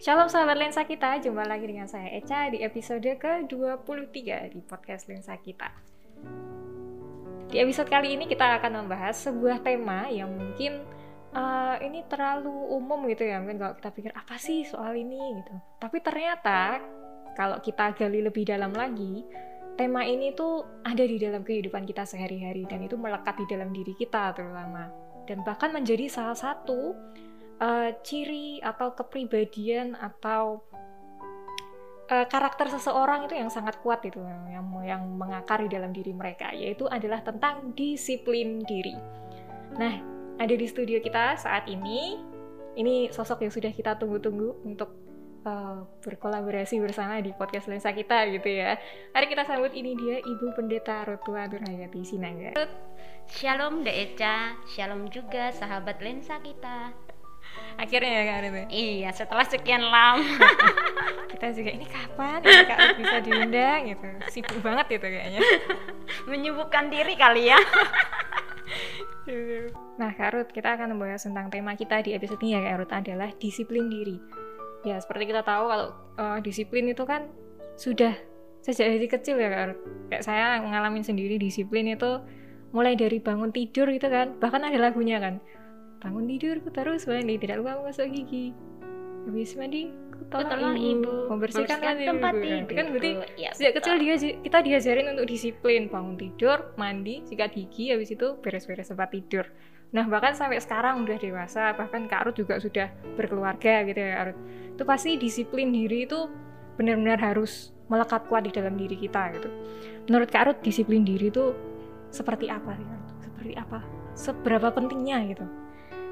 Shalom sahabat lensa kita, jumpa lagi dengan saya Eca di episode ke-23 di podcast lensa kita. Di episode kali ini kita akan membahas sebuah tema yang mungkin uh, ini terlalu umum gitu ya, mungkin kalau kita pikir apa sih soal ini gitu. Tapi ternyata kalau kita gali lebih dalam lagi, tema ini tuh ada di dalam kehidupan kita sehari-hari dan itu melekat di dalam diri kita terutama dan bahkan menjadi salah satu uh, ciri atau kepribadian atau uh, karakter seseorang itu yang sangat kuat itu yang yang mengakar di dalam diri mereka yaitu adalah tentang disiplin diri. Nah, ada di studio kita saat ini ini sosok yang sudah kita tunggu-tunggu untuk uh, berkolaborasi bersama di podcast lensa kita gitu ya. Mari kita sambut ini dia Ibu Pendeta Rotua Nurhayati Sinangga. Shalom De Eca, shalom juga sahabat lensa kita akhirnya ya Kak Arif iya setelah sekian lama. Kita juga ini kapan ini Kak Arif bisa diundang? Gitu. Sibuk banget itu kayaknya. Menyibukkan diri kali ya. Nah Kak Ruth kita akan membahas tentang tema kita di episode ini ya Kak Ruth adalah disiplin diri. Ya seperti kita tahu kalau uh, disiplin itu kan sudah sejak dari kecil ya Kak Ruth. Kayak saya ngalamin sendiri disiplin itu mulai dari bangun tidur gitu kan. Bahkan ada lagunya kan bangun tidur ku terus mandi tidak lupa masuk gigi. Habis mandi ku tolong ibu, ibu. Membersihkan, membersihkan tempat tidur kan berarti ya, sejak kecil dia kita diajarin untuk disiplin. Bangun tidur mandi sikat gigi habis itu beres-beres tempat tidur. Nah bahkan sampai sekarang udah dewasa. Bahkan Kak Arut juga sudah berkeluarga gitu ya Arut itu pasti disiplin diri itu benar-benar harus melekat kuat di dalam diri kita gitu. Menurut Kak Arut disiplin diri itu seperti apa sih seperti apa? Seberapa pentingnya gitu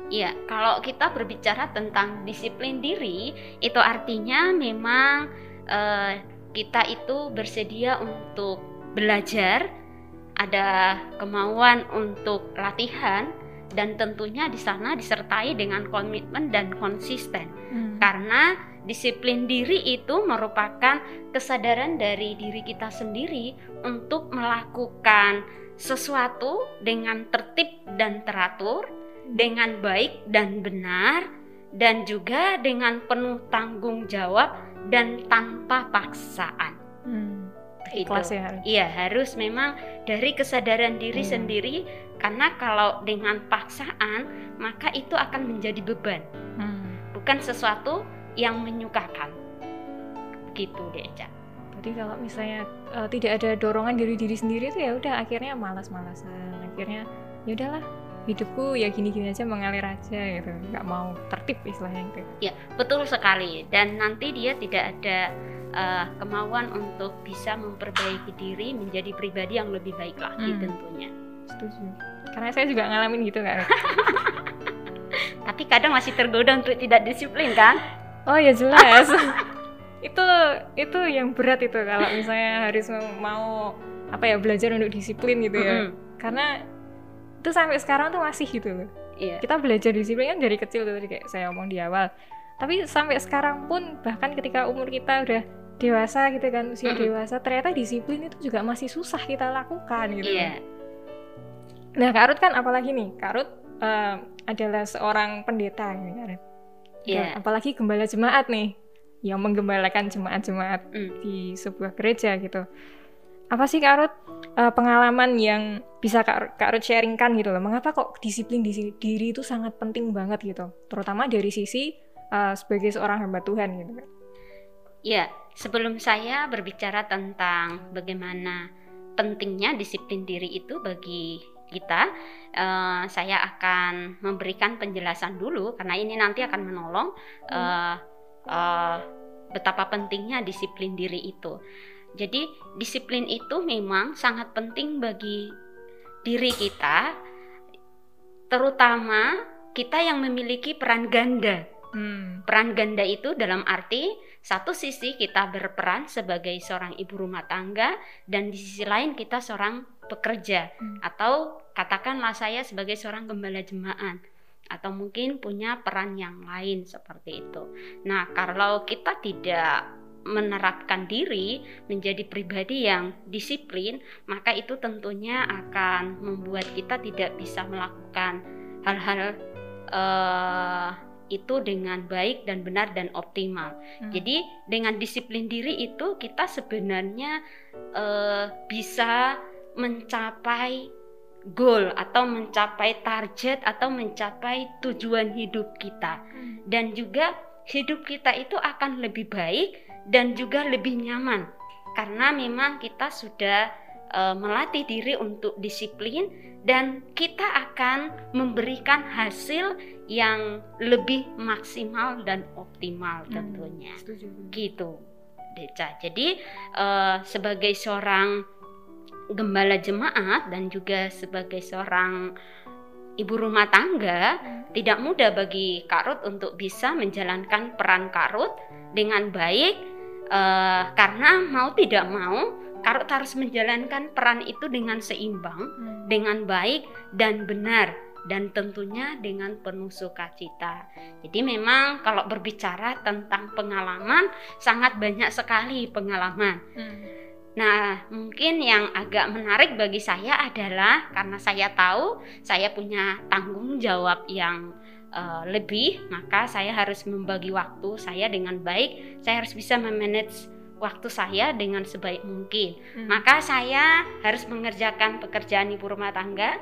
Iya, kalau kita berbicara tentang disiplin diri, itu artinya memang uh, kita itu bersedia untuk belajar, ada kemauan untuk latihan, dan tentunya di sana disertai dengan komitmen dan konsisten. Hmm. Karena disiplin diri itu merupakan kesadaran dari diri kita sendiri untuk melakukan sesuatu dengan tertib dan teratur dengan baik dan benar dan juga dengan penuh tanggung jawab dan tanpa paksaan. Hmm. Ikhlas ya. Iya, harus memang dari kesadaran diri hmm. sendiri karena kalau dengan paksaan maka itu akan menjadi beban. Hmm. Bukan sesuatu yang menyukakan. Begitu deh, Cak. Jadi kalau misalnya uh, tidak ada dorongan dari diri sendiri itu ya udah akhirnya malas-malasan. Akhirnya ya udahlah hidupku ya gini-gini aja mengalir aja gitu. Nggak mau tertib istilahnya gitu. Ya betul sekali. Dan nanti dia tidak ada uh, kemauan untuk bisa memperbaiki diri menjadi pribadi yang lebih baik lagi hmm. tentunya. Setuju. Karena saya juga ngalamin gitu kan tapi kadang masih tergoda untuk tidak disiplin kan? Oh ya jelas. Itu itu yang berat itu kalau misalnya harus mau apa ya belajar untuk disiplin gitu ya. Mm -hmm. karena itu sampai sekarang tuh masih gitu loh iya. kita belajar disiplin kan dari kecil tuh tadi kayak saya omong di awal tapi sampai sekarang pun bahkan ketika umur kita udah dewasa gitu kan usia dewasa ternyata disiplin itu juga masih susah kita lakukan gitu iya. nah Karut kan apalagi nih Karut uh, eh, adalah seorang pendeta gitu kan yeah. apalagi gembala jemaat nih yang menggembalakan jemaat-jemaat mm. di sebuah gereja gitu apa sih Kak Ruth uh, pengalaman yang bisa Kak, Kak Ruth sharingkan gitu loh. Mengapa kok disiplin di diri itu sangat penting banget gitu? Terutama dari sisi uh, sebagai seorang hamba Tuhan gitu kan. Ya sebelum saya berbicara tentang bagaimana pentingnya disiplin diri itu bagi kita uh, saya akan memberikan penjelasan dulu karena ini nanti akan menolong uh, uh, betapa pentingnya disiplin diri itu jadi disiplin itu memang sangat penting bagi diri kita, terutama kita yang memiliki peran ganda. Hmm. Peran ganda itu dalam arti satu sisi kita berperan sebagai seorang ibu rumah tangga dan di sisi lain kita seorang pekerja hmm. atau katakanlah saya sebagai seorang gembala jemaat atau mungkin punya peran yang lain seperti itu. Nah, kalau kita tidak menerapkan diri menjadi pribadi yang disiplin, maka itu tentunya akan membuat kita tidak bisa melakukan hal-hal uh, itu dengan baik dan benar dan optimal. Hmm. Jadi dengan disiplin diri itu kita sebenarnya eh, bisa mencapai goal atau mencapai target atau mencapai tujuan hidup kita Hmm. dan juga hidup kita itu akan lebih baik dan juga lebih nyaman karena memang kita sudah eh, melatih diri untuk disiplin dan kita akan memberikan hasil yang lebih maksimal dan optimal Hmm. tentunya Setuju. gitu Deca jadi eh, sebagai seorang gembala jemaat dan juga sebagai seorang ibu rumah tangga tidak mudah bagi Karut untuk bisa menjalankan peran Karut dengan baik eh, karena mau tidak mau Karut harus menjalankan peran itu dengan seimbang Hmm. dengan baik dan benar dan tentunya dengan penuh sukacita. Jadi memang kalau berbicara tentang pengalaman sangat banyak sekali pengalaman. Hmm. Nah, mungkin yang agak menarik bagi saya adalah karena saya tahu saya punya tanggung jawab yang eh, lebih, maka saya harus membagi waktu saya dengan baik. Saya harus bisa memanage waktu saya dengan sebaik mungkin. Hmm. Maka saya harus mengerjakan pekerjaan ibu rumah tangga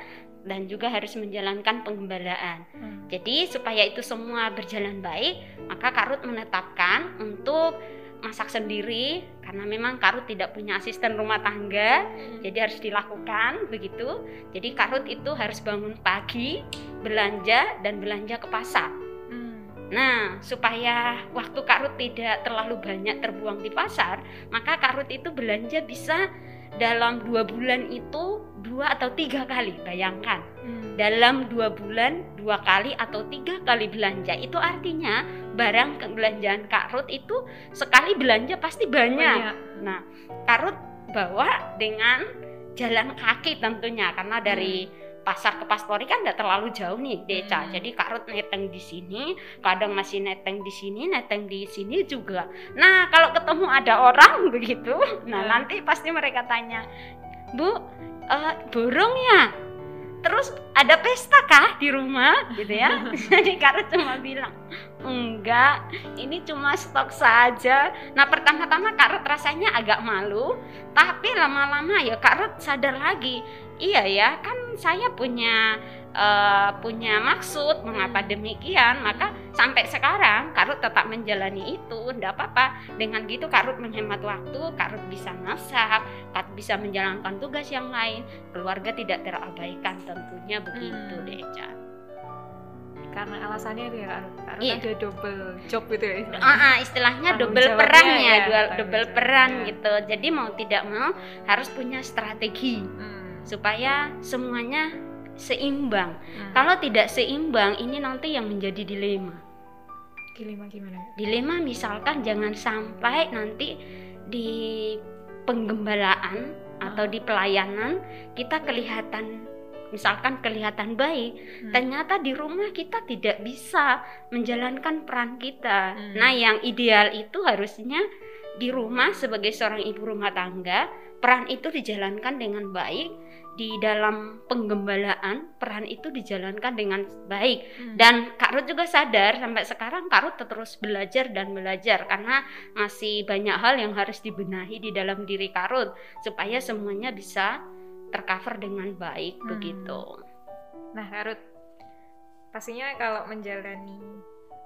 dan juga harus menjalankan pengembalaan. Hmm. Jadi supaya itu semua berjalan baik, maka Karut menetapkan untuk masak sendiri karena memang Karut tidak punya asisten rumah tangga, jadi harus dilakukan begitu. Jadi Karut itu harus bangun pagi, belanja dan belanja ke pasar. Hmm. Nah, supaya waktu Karut tidak terlalu banyak terbuang di pasar, maka Karut itu belanja bisa dalam dua bulan itu dua atau tiga kali. Bayangkan, Hmm. dalam dua bulan dua kali atau tiga kali belanja itu artinya barang kebelanjaan Karut itu sekali belanja pasti banyak. Banyak. Nah, Karut bawa dengan jalan kaki tentunya karena dari pasar ke Pastori kan tidak terlalu jauh nih, Deca. Hmm. Jadi Karut neteng di sini, kadang masih neteng di sini, neteng di sini juga. Nah, kalau ketemu ada orang begitu, nah Hmm. nanti pasti mereka tanya, "Bu, eh, burung ya?" Terus ada pesta kah di rumah gitu ya? Jadi Karut cuma bilang, enggak, ini cuma stok saja. Nah pertama-tama Karut rasanya agak malu, tapi lama-lama ya Karut sadar lagi, iya ya kan saya punya eh, punya maksud mengapa Hmm. demikian, maka sampai sekarang Karut tetap menjalani itu, enggak apa-apa. Dengan gitu Karut menghemat waktu, Karut bisa masak, Karut bisa menjalankan tugas yang lain, keluarga tidak terabaikan tentunya begitu Hmm. Deca. Karena alasannya itu ya, karena Iya. ada double job gitu ya. Ah, ah, istilahnya double jawabnya peran ya, double peran gitu. Jadi mau tidak mau harus punya strategi Hmm. Supaya semuanya seimbang. Hmm. Kalau tidak seimbang, ini nanti yang menjadi dilema. Dilema gimana? Dilema misalkan jangan sampai nanti di penggembalaan atau di pelayanan kita kelihatan misalkan kelihatan baik, Hmm. ternyata di rumah kita tidak bisa menjalankan peran kita. Hmm. Nah, yang ideal itu harusnya di rumah sebagai seorang ibu rumah tangga, peran itu dijalankan dengan baik. Di dalam penggembalaan, peran itu dijalankan dengan baik. Hmm. Dan Kak Ruth juga sadar sampai sekarang Kak Ruth terus belajar dan belajar karena masih banyak hal yang harus dibenahi di dalam diri Kak Ruth supaya semuanya bisa tercover dengan baik Hmm. begitu. Nah, Karut, pastinya kalau menjalani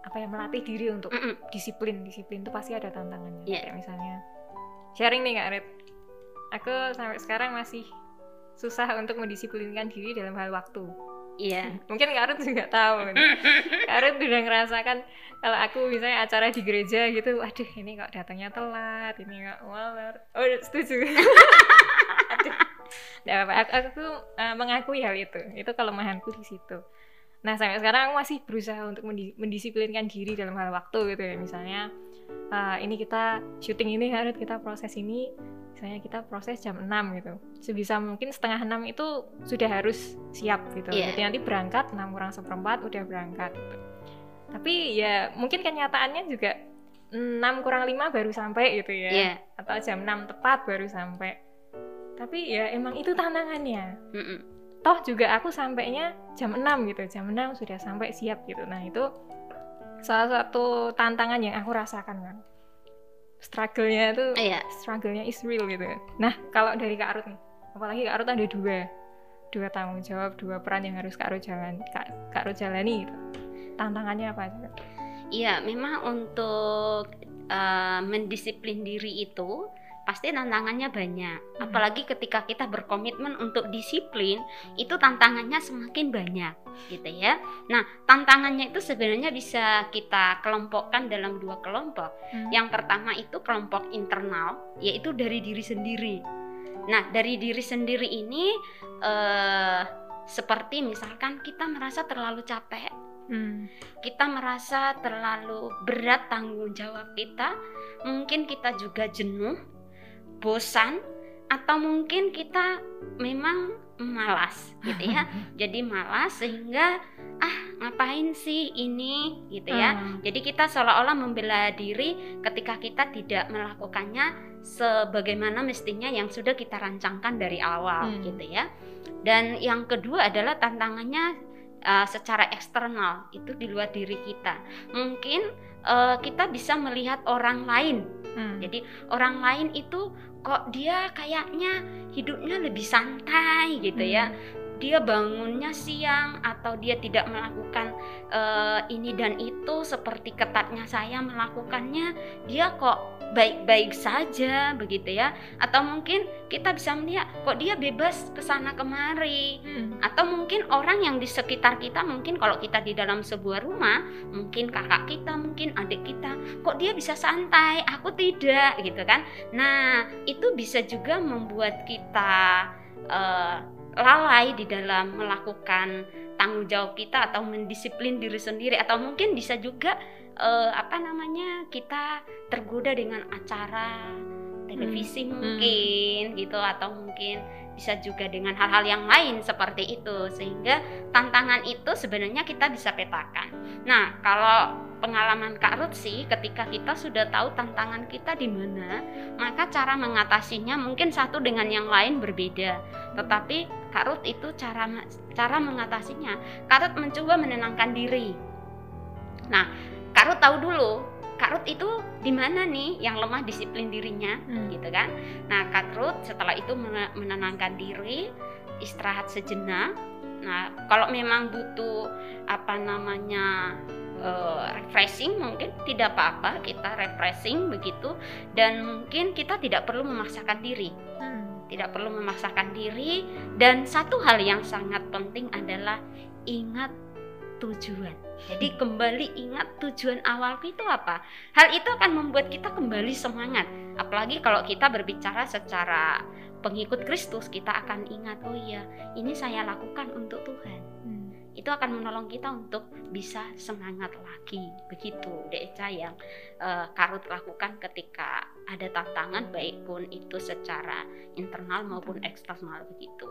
apa ya melatih diri untuk Mm-mm. disiplin, disiplin itu pasti ada tantangannya. Iya. Kayak misalnya sharing nih Kak Red. Aku sampai sekarang masih susah untuk mendisiplinkan diri dalam hal waktu. Iya. Mungkin Kak Red juga tahu. Red udah ngerasakan kalau aku misalnya acara di gereja gitu, aduh ini kok datangnya telat, ini kok molor. Oh, setuju. aduh. Nggak apa-apa. Aku, aku uh, mengakui hal itu. Itu kelemahanku di situ. Nah, sampai sekarang aku masih berusaha untuk mendi- mendisiplinkan diri dalam hal waktu gitu ya. Misalnya uh, ini kita syuting ini harus kita proses ini misalnya kita proses jam 6 gitu. Sebisa mungkin setengah 6 itu sudah harus siap gitu. Iya. Jadi nanti berangkat 6 kurang seperempat udah berangkat gitu. Tapi ya mungkin kenyataannya juga 6 kurang 5 baru sampai gitu ya. Iya. Atau jam 6 tepat baru sampai. Tapi ya emang itu tantangannya Mm-mm. toh juga aku sampainya jam 6 gitu jam 6 sudah sampai siap gitu nah itu salah satu tantangan yang aku rasakan kan struggle-nya itu Iya. struggle-nya is real gitu nah kalau dari Kak Arut nih apalagi Kak Arut ada dua dua tanggung jawab dua peran yang harus Kak Arut jalan Kak, Kak Arut jalani gitu tantangannya apa aja? Iya, memang untuk eh, mendisiplin diri itu pasti tantangannya banyak. Hmm. Apalagi ketika kita berkomitmen untuk disiplin, itu tantangannya semakin banyak, gitu ya. Nah, tantangannya itu sebenarnya bisa kita kelompokkan dalam dua kelompok. Hmm. Yang pertama itu kelompok internal, yaitu dari diri sendiri. Nah, dari diri sendiri ini eh, seperti misalkan kita merasa terlalu capek, Hmm. kita merasa terlalu berat tanggung jawab kita, mungkin kita juga jenuh, bosan, atau mungkin kita memang malas, gitu ya. Jadi malas sehingga ah ngapain sih ini, gitu ya. Hmm. Jadi kita seolah-olah membela diri ketika kita tidak melakukannya sebagaimana mestinya yang sudah kita rancangkan dari awal Hmm. gitu ya. Dan yang kedua adalah tantangannya uh, secara eksternal itu di luar diri kita. Mungkin uh, kita bisa melihat orang lain. Hmm. Jadi orang lain itu kok dia kayaknya hidupnya lebih santai gitu ya Hmm. Dia bangunnya siang atau dia tidak melakukan eh, ini dan itu seperti ketatnya saya melakukannya dia kok baik-baik saja begitu ya. Atau mungkin kita bisa melihat kok dia bebas ke sana kemari. Hmm. atau mungkin orang yang di sekitar kita mungkin kalau kita di dalam sebuah rumah mungkin kakak kita mungkin adik kita kok dia bisa santai? Aku tidak gitu kan. Nah itu bisa juga membuat kita eh, lalai di dalam melakukan tanggung jawab kita atau mendisiplin diri sendiri atau mungkin bisa juga eh, apa namanya kita tergoda dengan acara televisi mungkin gitu atau mungkin bisa juga dengan hal-hal yang lain seperti itu sehingga tantangan itu sebenarnya kita bisa petakan. Nah, kalau pengalaman Kak Ruth sih ketika kita sudah tahu tantangan kita di mana, maka cara mengatasinya mungkin satu dengan yang lain berbeda. Tetapi Kak Ruth itu cara cara mengatasinya, Kak Ruth mencoba menenangkan diri. Nah, Kak Ruth tahu dulu Kak Ruth itu di mana nih yang lemah disiplin dirinya Hmm. gitu kan. Nah, Kak Ruth setelah itu mene- menenangkan diri, istirahat sejenak. Nah, kalau memang butuh apa namanya eh, refreshing mungkin tidak apa-apa kita refreshing begitu dan mungkin kita tidak perlu memaksakan diri Hmm. Tidak perlu memaksakan diri dan satu hal yang sangat penting adalah ingat tujuan. Jadi kembali ingat tujuan awal itu apa? Hal itu akan membuat kita kembali semangat. Apalagi kalau kita berbicara secara pengikut Kristus, kita akan ingat, oh iya, ini saya lakukan untuk Tuhan. Itu akan menolong kita untuk bisa semangat lagi. Begitu, Dek Eca yang eh, Karut lakukan ketika ada tantangan baik pun itu secara internal maupun eksternal begitu.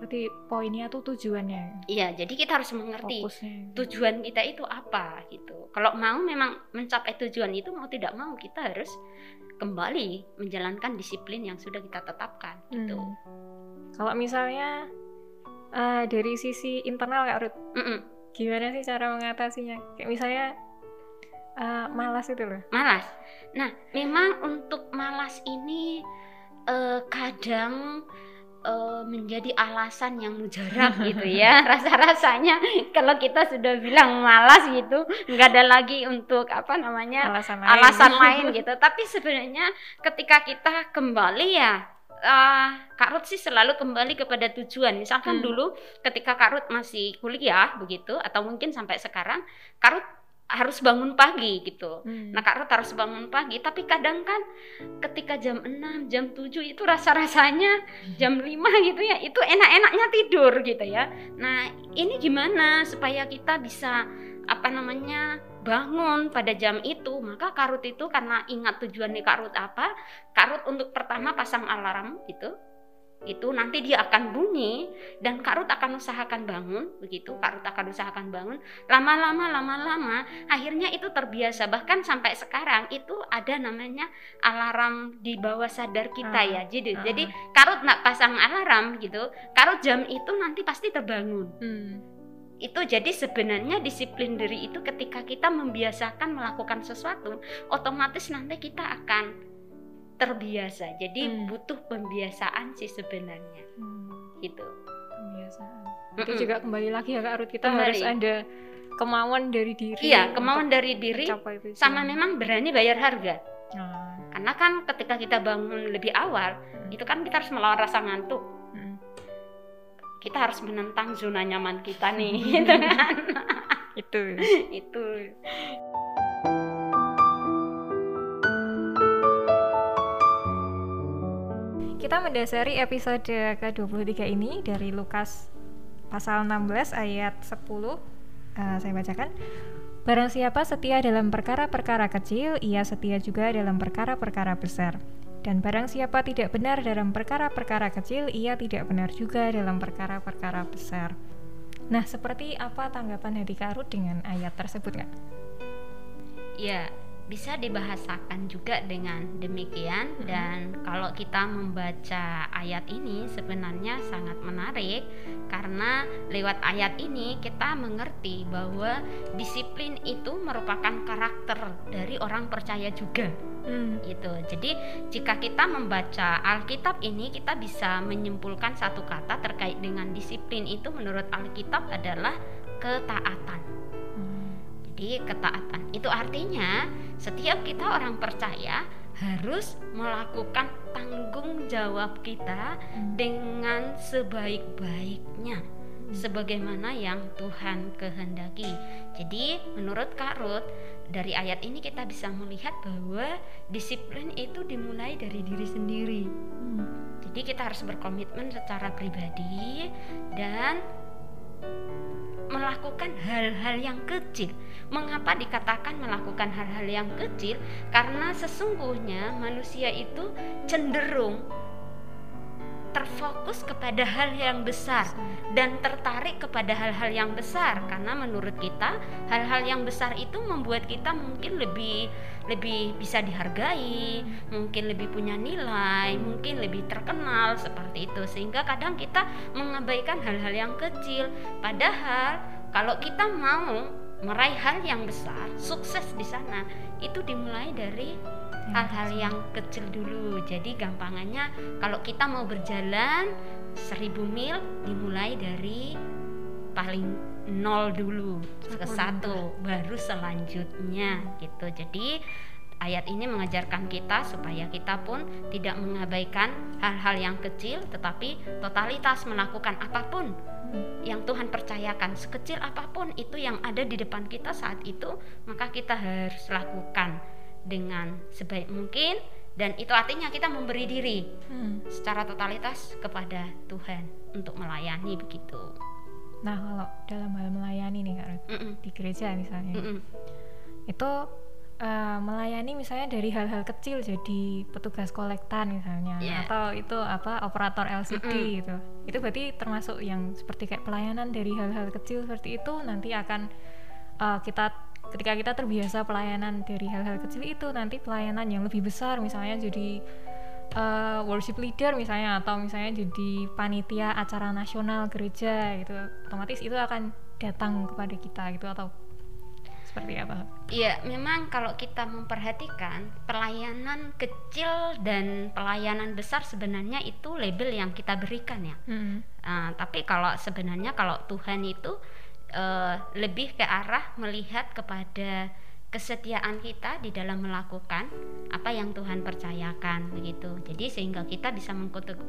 Berarti poinnya tuh tujuannya, Iya, jadi kita harus mengerti fokusnya. tujuan kita itu apa gitu. Kalau mau memang mencapai tujuan itu mau tidak mau kita harus kembali menjalankan disiplin yang sudah kita tetapkan gitu. Hmm. Kalau misalnya eh, dari sisi internal Kak Ruth, Mm-mm. gimana sih cara mengatasinya? Kayak misalnya eh, malas itu loh. Malas. Nah, memang untuk malas ini eh, kadang eh, menjadi alasan yang mujarab gitu ya. Rasa-rasanya kalau kita sudah bilang malas gitu, nggak ada lagi untuk apa namanya Alasan lain. alasan lain gitu. Tapi sebenarnya ketika kita kembali ya eh, Kak Ruth sih selalu kembali kepada tujuan. Misalkan Hmm. dulu ketika Kak Ruth masih kuliah begitu atau mungkin sampai sekarang Kak Ruth harus bangun pagi gitu. Hmm. Nah Kak Ruth harus bangun pagi, tapi kadang kan ketika jam 6, jam 7 itu rasa-rasanya jam 5 gitu ya, itu enak-enaknya tidur gitu ya. Nah ini gimana supaya kita bisa apa namanya bangun pada jam itu maka karut itu karena ingat tujuannya karut apa karut untuk pertama pasang alarm gitu itu nanti dia akan bunyi dan karut akan usahakan bangun begitu karut akan usahakan bangun. Lama-lama lama-lama akhirnya itu terbiasa. Bahkan sampai sekarang itu ada namanya alarm di bawah sadar kita Ah, ya jadi ah. jadi karut nak pasang alarm gitu karut jam itu nanti pasti terbangun. Hmm. Itu jadi sebenarnya disiplin diri itu ketika kita membiasakan melakukan sesuatu otomatis nanti kita akan terbiasa jadi Hmm. butuh pembiasaan sih sebenarnya Hmm, gitu kebiasaan. Itu Mm-mm. juga kembali lagi ya Kak Ruth, kita Kembali. harus ada kemauan dari diri. iya kemauan dari diri sama memang berani bayar harga Nah, karena kan ketika kita bangun lebih awal Hmm. itu kan kita harus melawan rasa ngantuk mm. Kita harus menentang zona nyaman kita nih gitu kan itu. itu Kita mendasari episode ke-23 ini dari Lukas pasal 16 ayat 10. Eh, saya bacakan. Barang siapa setia dalam perkara-perkara kecil, ia setia juga dalam perkara-perkara besar. Dan barang siapa tidak benar dalam perkara-perkara kecil, ia tidak benar juga dalam perkara-perkara besar. Nah, seperti apa tanggapan dari Kak Ruth dengan ayat tersebut, Kak? ya bisa dibahasakan juga dengan demikian Mm-mm. dan kalau kita membaca ayat ini sebenarnya sangat menarik karena lewat ayat ini kita mengerti bahwa disiplin itu merupakan karakter dari orang percaya juga Hmm. gitu. Jadi jika kita membaca Alkitab ini kita bisa menyimpulkan satu kata terkait dengan disiplin itu menurut Alkitab adalah ketaatan. Hmm. Jadi ketaatan itu artinya setiap kita orang percaya harus melakukan tanggung jawab kita Hmm. dengan sebaik-baiknya sebagaimana yang Tuhan kehendaki. Jadi menurut Kak Ruth dari ayat ini kita bisa melihat bahwa disiplin itu dimulai dari diri sendiri. Hmm. Jadi kita harus berkomitmen secara pribadi dan melakukan hal-hal yang kecil. Mengapa dikatakan melakukan hal-hal yang kecil? Karena sesungguhnya manusia itu cenderung terfokus kepada hal yang besar dan tertarik kepada hal-hal yang besar. Karena menurut kita hal-hal yang besar itu membuat kita mungkin lebih lebih bisa dihargai, mungkin lebih punya nilai, mungkin lebih terkenal seperti itu. Sehingga kadang kita mengabaikan hal-hal yang kecil. Padahal kalau kita mau meraih hal yang besar, sukses di sana itu dimulai dari hal-hal yang kecil dulu. Jadi gampangannya kalau kita mau berjalan seribu mil dimulai dari paling nol dulu ke Satu baru selanjutnya gitu. Jadi ayat ini mengajarkan kita supaya kita pun tidak mengabaikan hal-hal yang kecil tetapi totalitas melakukan apa pun. Yang Tuhan percayakan sekecil apa pun itu yang ada di depan kita saat itu maka kita harus lakukan dengan sebaik mungkin dan itu artinya kita memberi diri Hmm. secara totalitas kepada Tuhan untuk melayani begitu. Nah, kalau dalam hal melayani nih Kak Ruth, di gereja misalnya, mm-mm. itu eh, melayani misalnya dari hal-hal kecil jadi petugas kolektan misalnya, Iya. atau itu apa operator LCD Mm-mm. gitu. Itu berarti termasuk yang seperti kayak pelayanan dari hal-hal kecil seperti itu nanti akan eh, kita ketika kita terbiasa pelayanan dari hal-hal kecil itu nanti pelayanan yang lebih besar misalnya jadi eh, worship leader misalnya atau misalnya jadi panitia acara nasional gereja gitu otomatis itu akan datang kepada kita gitu atau seperti apa? Iya, memang kalau kita memperhatikan pelayanan kecil dan pelayanan besar sebenarnya itu label yang kita berikan ya. Hmm. Ah, tapi kalau sebenarnya kalau Tuhan itu eh, lebih ke arah melihat kepada kesetiaan kita di dalam melakukan apa yang Tuhan percayakan begitu. Jadi sehingga kita bisa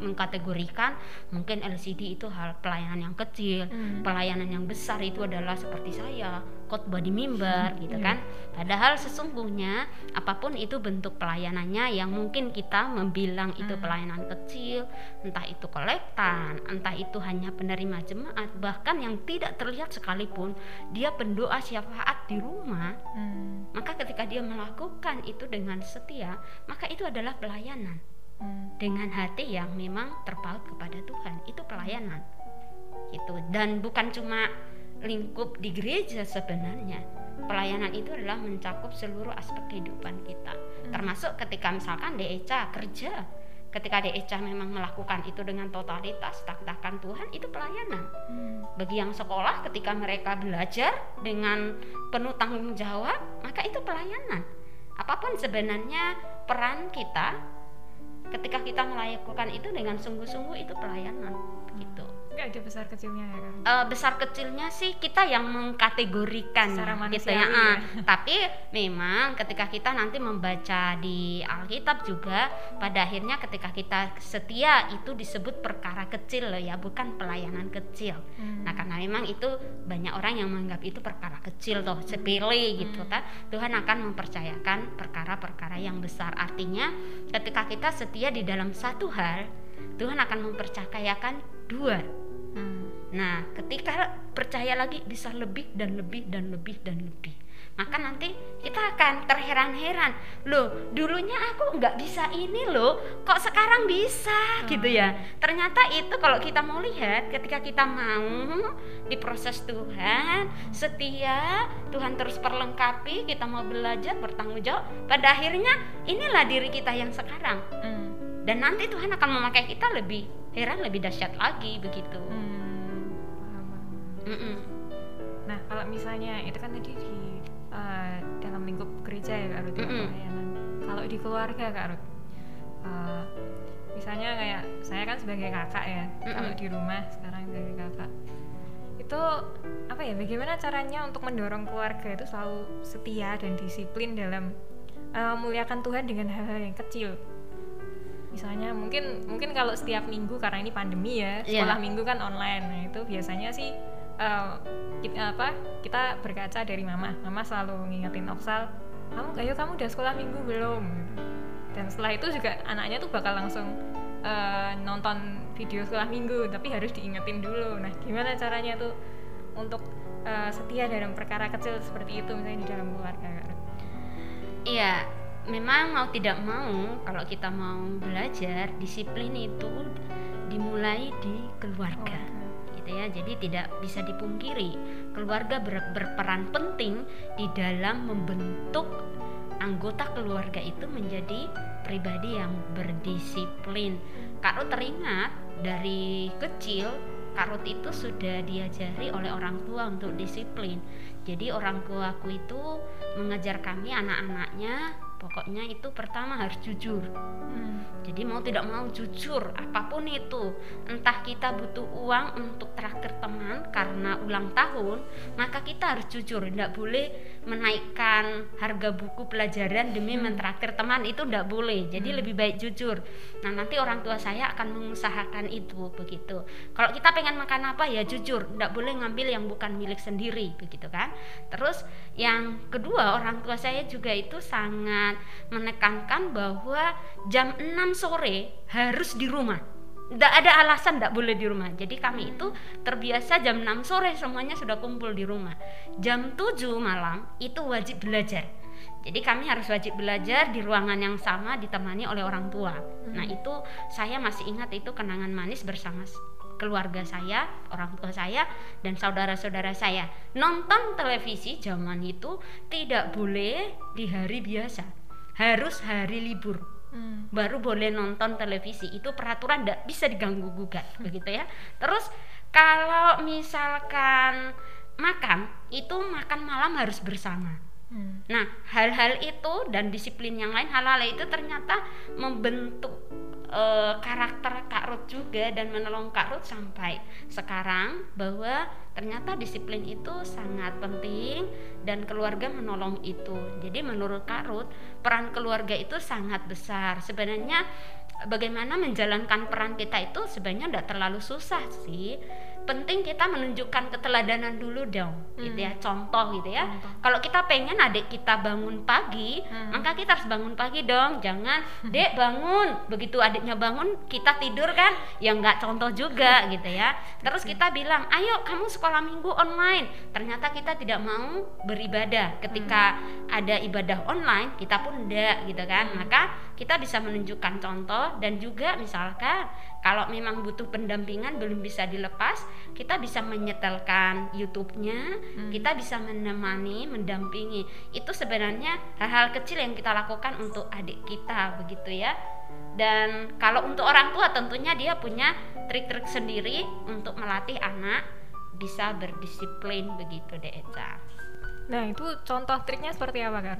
mengkategorikan mungkin LCD itu hal pelayanan yang kecil, Hmm. pelayanan yang besar itu adalah seperti saya khotbah di mimbar gitu Iya. kan padahal sesungguhnya apa pun itu bentuk pelayanannya yang mungkin kita membilang itu Hmm. pelayanan kecil entah itu kolektan entah itu hanya penerima jemaat bahkan yang tidak terlihat sekalipun dia pendoa syafaat di rumah Hmm. maka ketika dia melakukan itu dengan setia maka itu adalah pelayanan Hmm. dengan hati yang memang terpaut kepada Tuhan itu pelayanan itu dan bukan cuma lingkup di gereja sebenarnya. Pelayanan itu adalah mencakup seluruh aspek kehidupan kita. Termasuk ketika misalkan DECA kerja. Ketika adik Eca memang melakukan itu dengan totalitas takdakan Tuhan itu pelayanan. Hmm. bagi yang sekolah ketika mereka belajar dengan penuh tanggung jawab maka itu pelayanan. Apa pun sebenarnya peran kita ketika kita melakukan itu dengan sungguh-sungguh itu pelayanan. Gitu ada besar kecilnya ya kan? Eh, besar kecilnya sih kita yang mengkategorikan Secara gitu ya. ya. Ah, tapi memang ketika kita nanti membaca di Alkitab juga pada akhirnya ketika kita setia itu disebut perkara kecil loh ya, bukan pelayanan kecil. Hmm. Nah, karena memang itu banyak orang yang menganggap itu perkara kecil toh, sepele gitu Hmm. kan. Tuhan akan mempercayakan perkara-perkara yang besar. Artinya ketika kita setia di dalam satu hal, Tuhan akan mempercayakan dua Hmm. Nah, ketika percaya lagi bisa lebih dan lebih dan lebih dan lebih. Maka nanti kita akan terheran-heran. Loh, dulunya aku nggak bisa ini loh, kok sekarang bisa gitu ya. Ternyata itu kalau kita mau lihat ketika kita mau diproses Tuhan, setia, Tuhan terus perlengkapi, kita mau belajar, bertanggung jawab, pada akhirnya inilah diri kita yang sekarang. Hmm. Dan nanti Tuhan akan memakai kita lebih heran, lebih dahsyat lagi begitu. Hmm. Paham. Mm-mm. Nah, kalau misalnya itu kan tadi di eh, dalam lingkup gereja ya Kak Ruth, ya, Mm-mm. pelayanan. Kalau di keluarga Kak Ruth, eh, misalnya kayak saya kan sebagai kakak ya, Mm-mm. kalau di rumah sekarang sebagai kakak, itu apa ya? Bagaimana caranya untuk mendorong keluarga itu selalu setia dan disiplin dalam eh, memuliakan Tuhan dengan hal-hal yang kecil? Misalnya mungkin mungkin kalau setiap minggu karena ini pandemi ya Iya. sekolah minggu kan online, nah itu biasanya sih eh, kita apa kita berkaca dari mama mama selalu ngingetin Oksal kamu ayo kamu udah sekolah minggu belum dan setelah itu juga anaknya tuh bakal langsung eh, nonton video sekolah minggu tapi harus diingetin dulu nah gimana caranya tuh untuk eh, setia dalam perkara kecil seperti itu misalnya di dalam keluarga? Iya, memang mau tidak mau kalau kita mau belajar disiplin itu dimulai di keluarga. Gitu ya. Jadi tidak bisa dipungkiri keluarga ber- berperan penting di dalam membentuk anggota keluarga itu menjadi pribadi yang berdisiplin. Kak Ruth teringat dari kecil Kak Ruth itu sudah diajari oleh orang tua untuk disiplin. Jadi orang tuaku itu mengajar kami anak-anaknya pokoknya itu pertama harus jujur. Hmm. Jadi mau tidak mau jujur apa pun itu Entah kita butuh uang untuk traktir teman karena ulang tahun Maka kita harus jujur Tidak boleh menaikkan harga buku pelajaran demi Hmm. mentraktir teman Itu tidak boleh Jadi Hmm. lebih baik jujur Nah nanti orang tua saya akan mengusahakan itu begitu Kalau kita pengen makan apa ya jujur Tidak boleh ngambil yang bukan milik sendiri begitu kan Terus yang kedua orang tua saya juga itu sangat menekankan bahwa jam 6 sore harus di rumah. Tidak ada alasan tidak boleh di rumah. Jadi kami itu terbiasa jam 6 sore semuanya sudah kumpul di rumah. Jam 7 malam itu wajib belajar. Jadi kami harus wajib belajar di ruangan yang sama ditemani oleh orang tua. Nah itu saya masih ingat itu kenangan manis bersama keluarga saya, orang tua saya, dan saudara-saudara saya. Nonton televisi zaman itu tidak boleh di hari biasa, harus hari libur. Hmm. Baru boleh nonton televisi. Itu peraturan tidak bisa diganggu gugat, begitu ya. Terus kalau misalkan makan, itu makan malam harus bersama. Hmm. Nah, hal-hal itu dan disiplin yang lain, hal-hal itu ternyata membentuk eh, karakter Kak Ruth juga dan menolong Kak Ruth sampai sekarang bahwa ternyata disiplin itu sangat penting dan keluarga menolong itu. Jadi menurut Kak Ruth, peran keluarga itu sangat besar. Sebenarnya bagaimana menjalankan peran kita itu sebenarnya tidak terlalu susah sih. Penting kita menunjukkan keteladanan dulu dong, gitu ya, contoh gitu ya. Contoh. Kalau kita pengen adik kita bangun pagi, Hmm. maka kita harus bangun pagi dong. Jangan, dek bangun. Begitu adiknya bangun, kita tidur kan? Ya nggak contoh juga gitu ya. Terus kita bilang, ayo kamu sekolah minggu online. Ternyata kita tidak mau beribadah. Ketika ada ibadah online, kita pun enggak gitu kan. Maka kita bisa menunjukkan contoh dan juga misalkan kalau memang butuh pendampingan belum bisa dilepas, kita bisa menyetelkan YouTube-nya, Hmm. kita bisa menemani, mendampingi. Itu sebenarnya hal-hal kecil yang kita lakukan untuk adik kita begitu ya. dan kalau untuk orang tua tentunya dia punya trik-trik sendiri untuk melatih anak bisa berdisiplin begitu deh Eca. Nah itu contoh triknya seperti apa kan?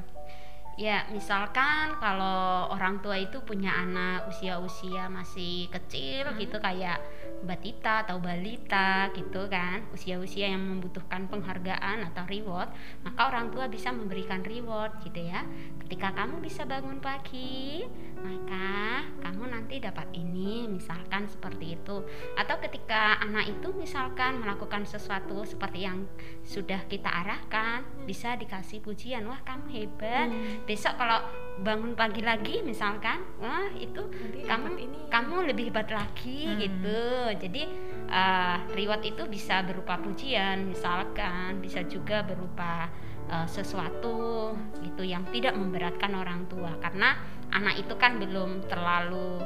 Ya, misalkan kalau orang tua itu punya anak usia-usia masih kecil hmm. gitu kayak batita atau balita gitu kan usia-usia yang membutuhkan penghargaan atau reward maka orang tua bisa memberikan reward gitu ya ketika kamu bisa bangun pagi maka kamu nanti dapat ini misalkan seperti itu atau ketika anak itu misalkan melakukan sesuatu seperti yang sudah kita arahkan bisa dikasih pujian wah kamu hebat hmm. besok kalau bangun pagi lagi misalkan wah itu nanti kamu ini. kamu lebih hebat lagi hmm. gitu jadi uh, reward itu bisa berupa pujian misalkan bisa juga berupa uh, sesuatu itu yang tidak memberatkan orang tua karena anak itu kan belum terlalu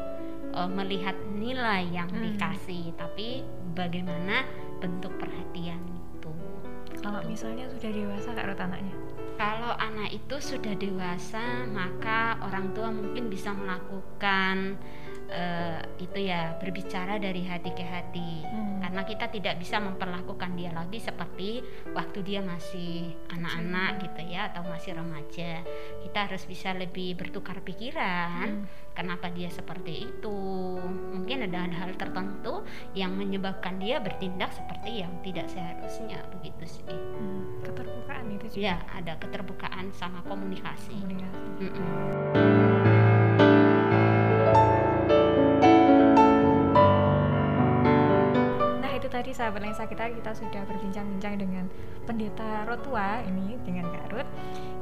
uh, melihat nilai yang hmm. dikasih tapi bagaimana bentuk perhatian itu. Kalau misalnya sudah dewasa kak Rut anaknya? Kalau anak itu sudah dewasa maka orang tua mungkin bisa melakukan uh, itu ya berbicara dari hati ke hati hmm. karena kita tidak bisa memperlakukan dia lagi seperti waktu dia masih anak-anak hmm. gitu ya atau masih remaja kita harus bisa lebih bertukar pikiran hmm. kenapa dia seperti itu mungkin ada hal-hal tertentu yang menyebabkan dia bertindak seperti yang tidak seharusnya begitu sih hmm. keterbukaan itu juga ya ada keterbukaan sama komunikasi, komunikasi. Mm -mm. Tadi sahabat lensa kita kita sudah berbincang-bincang dengan pendeta Rotua ini dengan Kak Ruth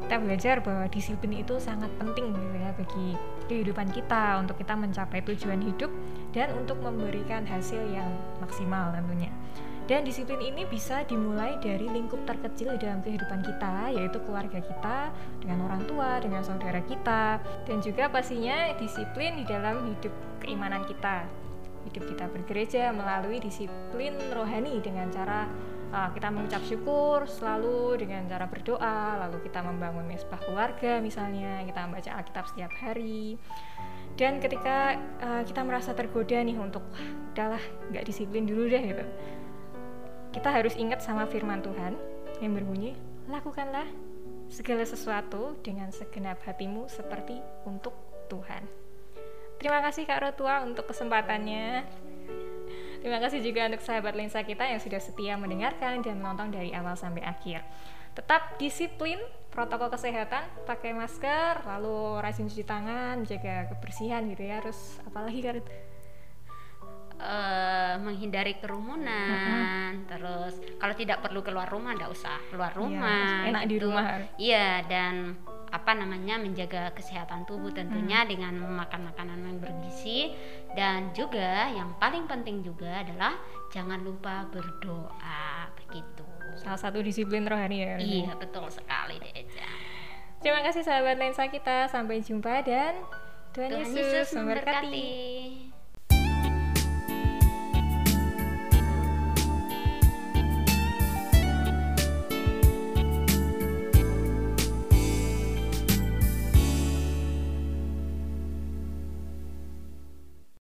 kita belajar bahwa disiplin itu sangat penting gitu ya bagi kehidupan kita untuk kita mencapai tujuan hidup dan untuk memberikan hasil yang maksimal tentunya. Dan disiplin ini bisa dimulai dari lingkup terkecil di dalam kehidupan kita yaitu keluarga kita dengan orang tua dengan saudara kita dan juga pastinya disiplin di dalam hidup keimanan kita hidup kita bergereja melalui disiplin rohani dengan cara uh, kita mengucap syukur selalu dengan cara berdoa, lalu kita membangun mesbah keluarga misalnya, kita membaca Alkitab setiap hari. Dan ketika uh, kita merasa tergoda nih untuk udahlah nggak disiplin dulu deh gitu. Kita harus ingat sama firman Tuhan yang berbunyi, lakukanlah segala sesuatu dengan segenap hatimu seperti untuk Tuhan. Terima kasih Kak Rotua untuk kesempatannya. Terima kasih juga untuk sahabat lensa kita yang sudah setia mendengarkan dan menonton dari awal sampai akhir. Tetap disiplin protokol kesehatan, pakai masker, lalu rajin cuci tangan, jaga kebersihan gitu ya. Terus apalagi Kak Uh, menghindari kerumunan, uh-huh. terus kalau tidak perlu keluar rumah, tidak usah keluar iya, rumah. Iya, enak gitu. di rumah. Iya dan apa namanya menjaga kesehatan tubuh tentunya hmm. dengan memakan makanan yang bergizi dan juga yang paling penting juga adalah jangan lupa berdoa begitu. Salah satu disiplin rohani ya. Iya betul sekali deh. Terima kasih sahabat lensa kita sampai jumpa dan Tuhan, Tuhan Yesus, Yesus memberkati. memberkati.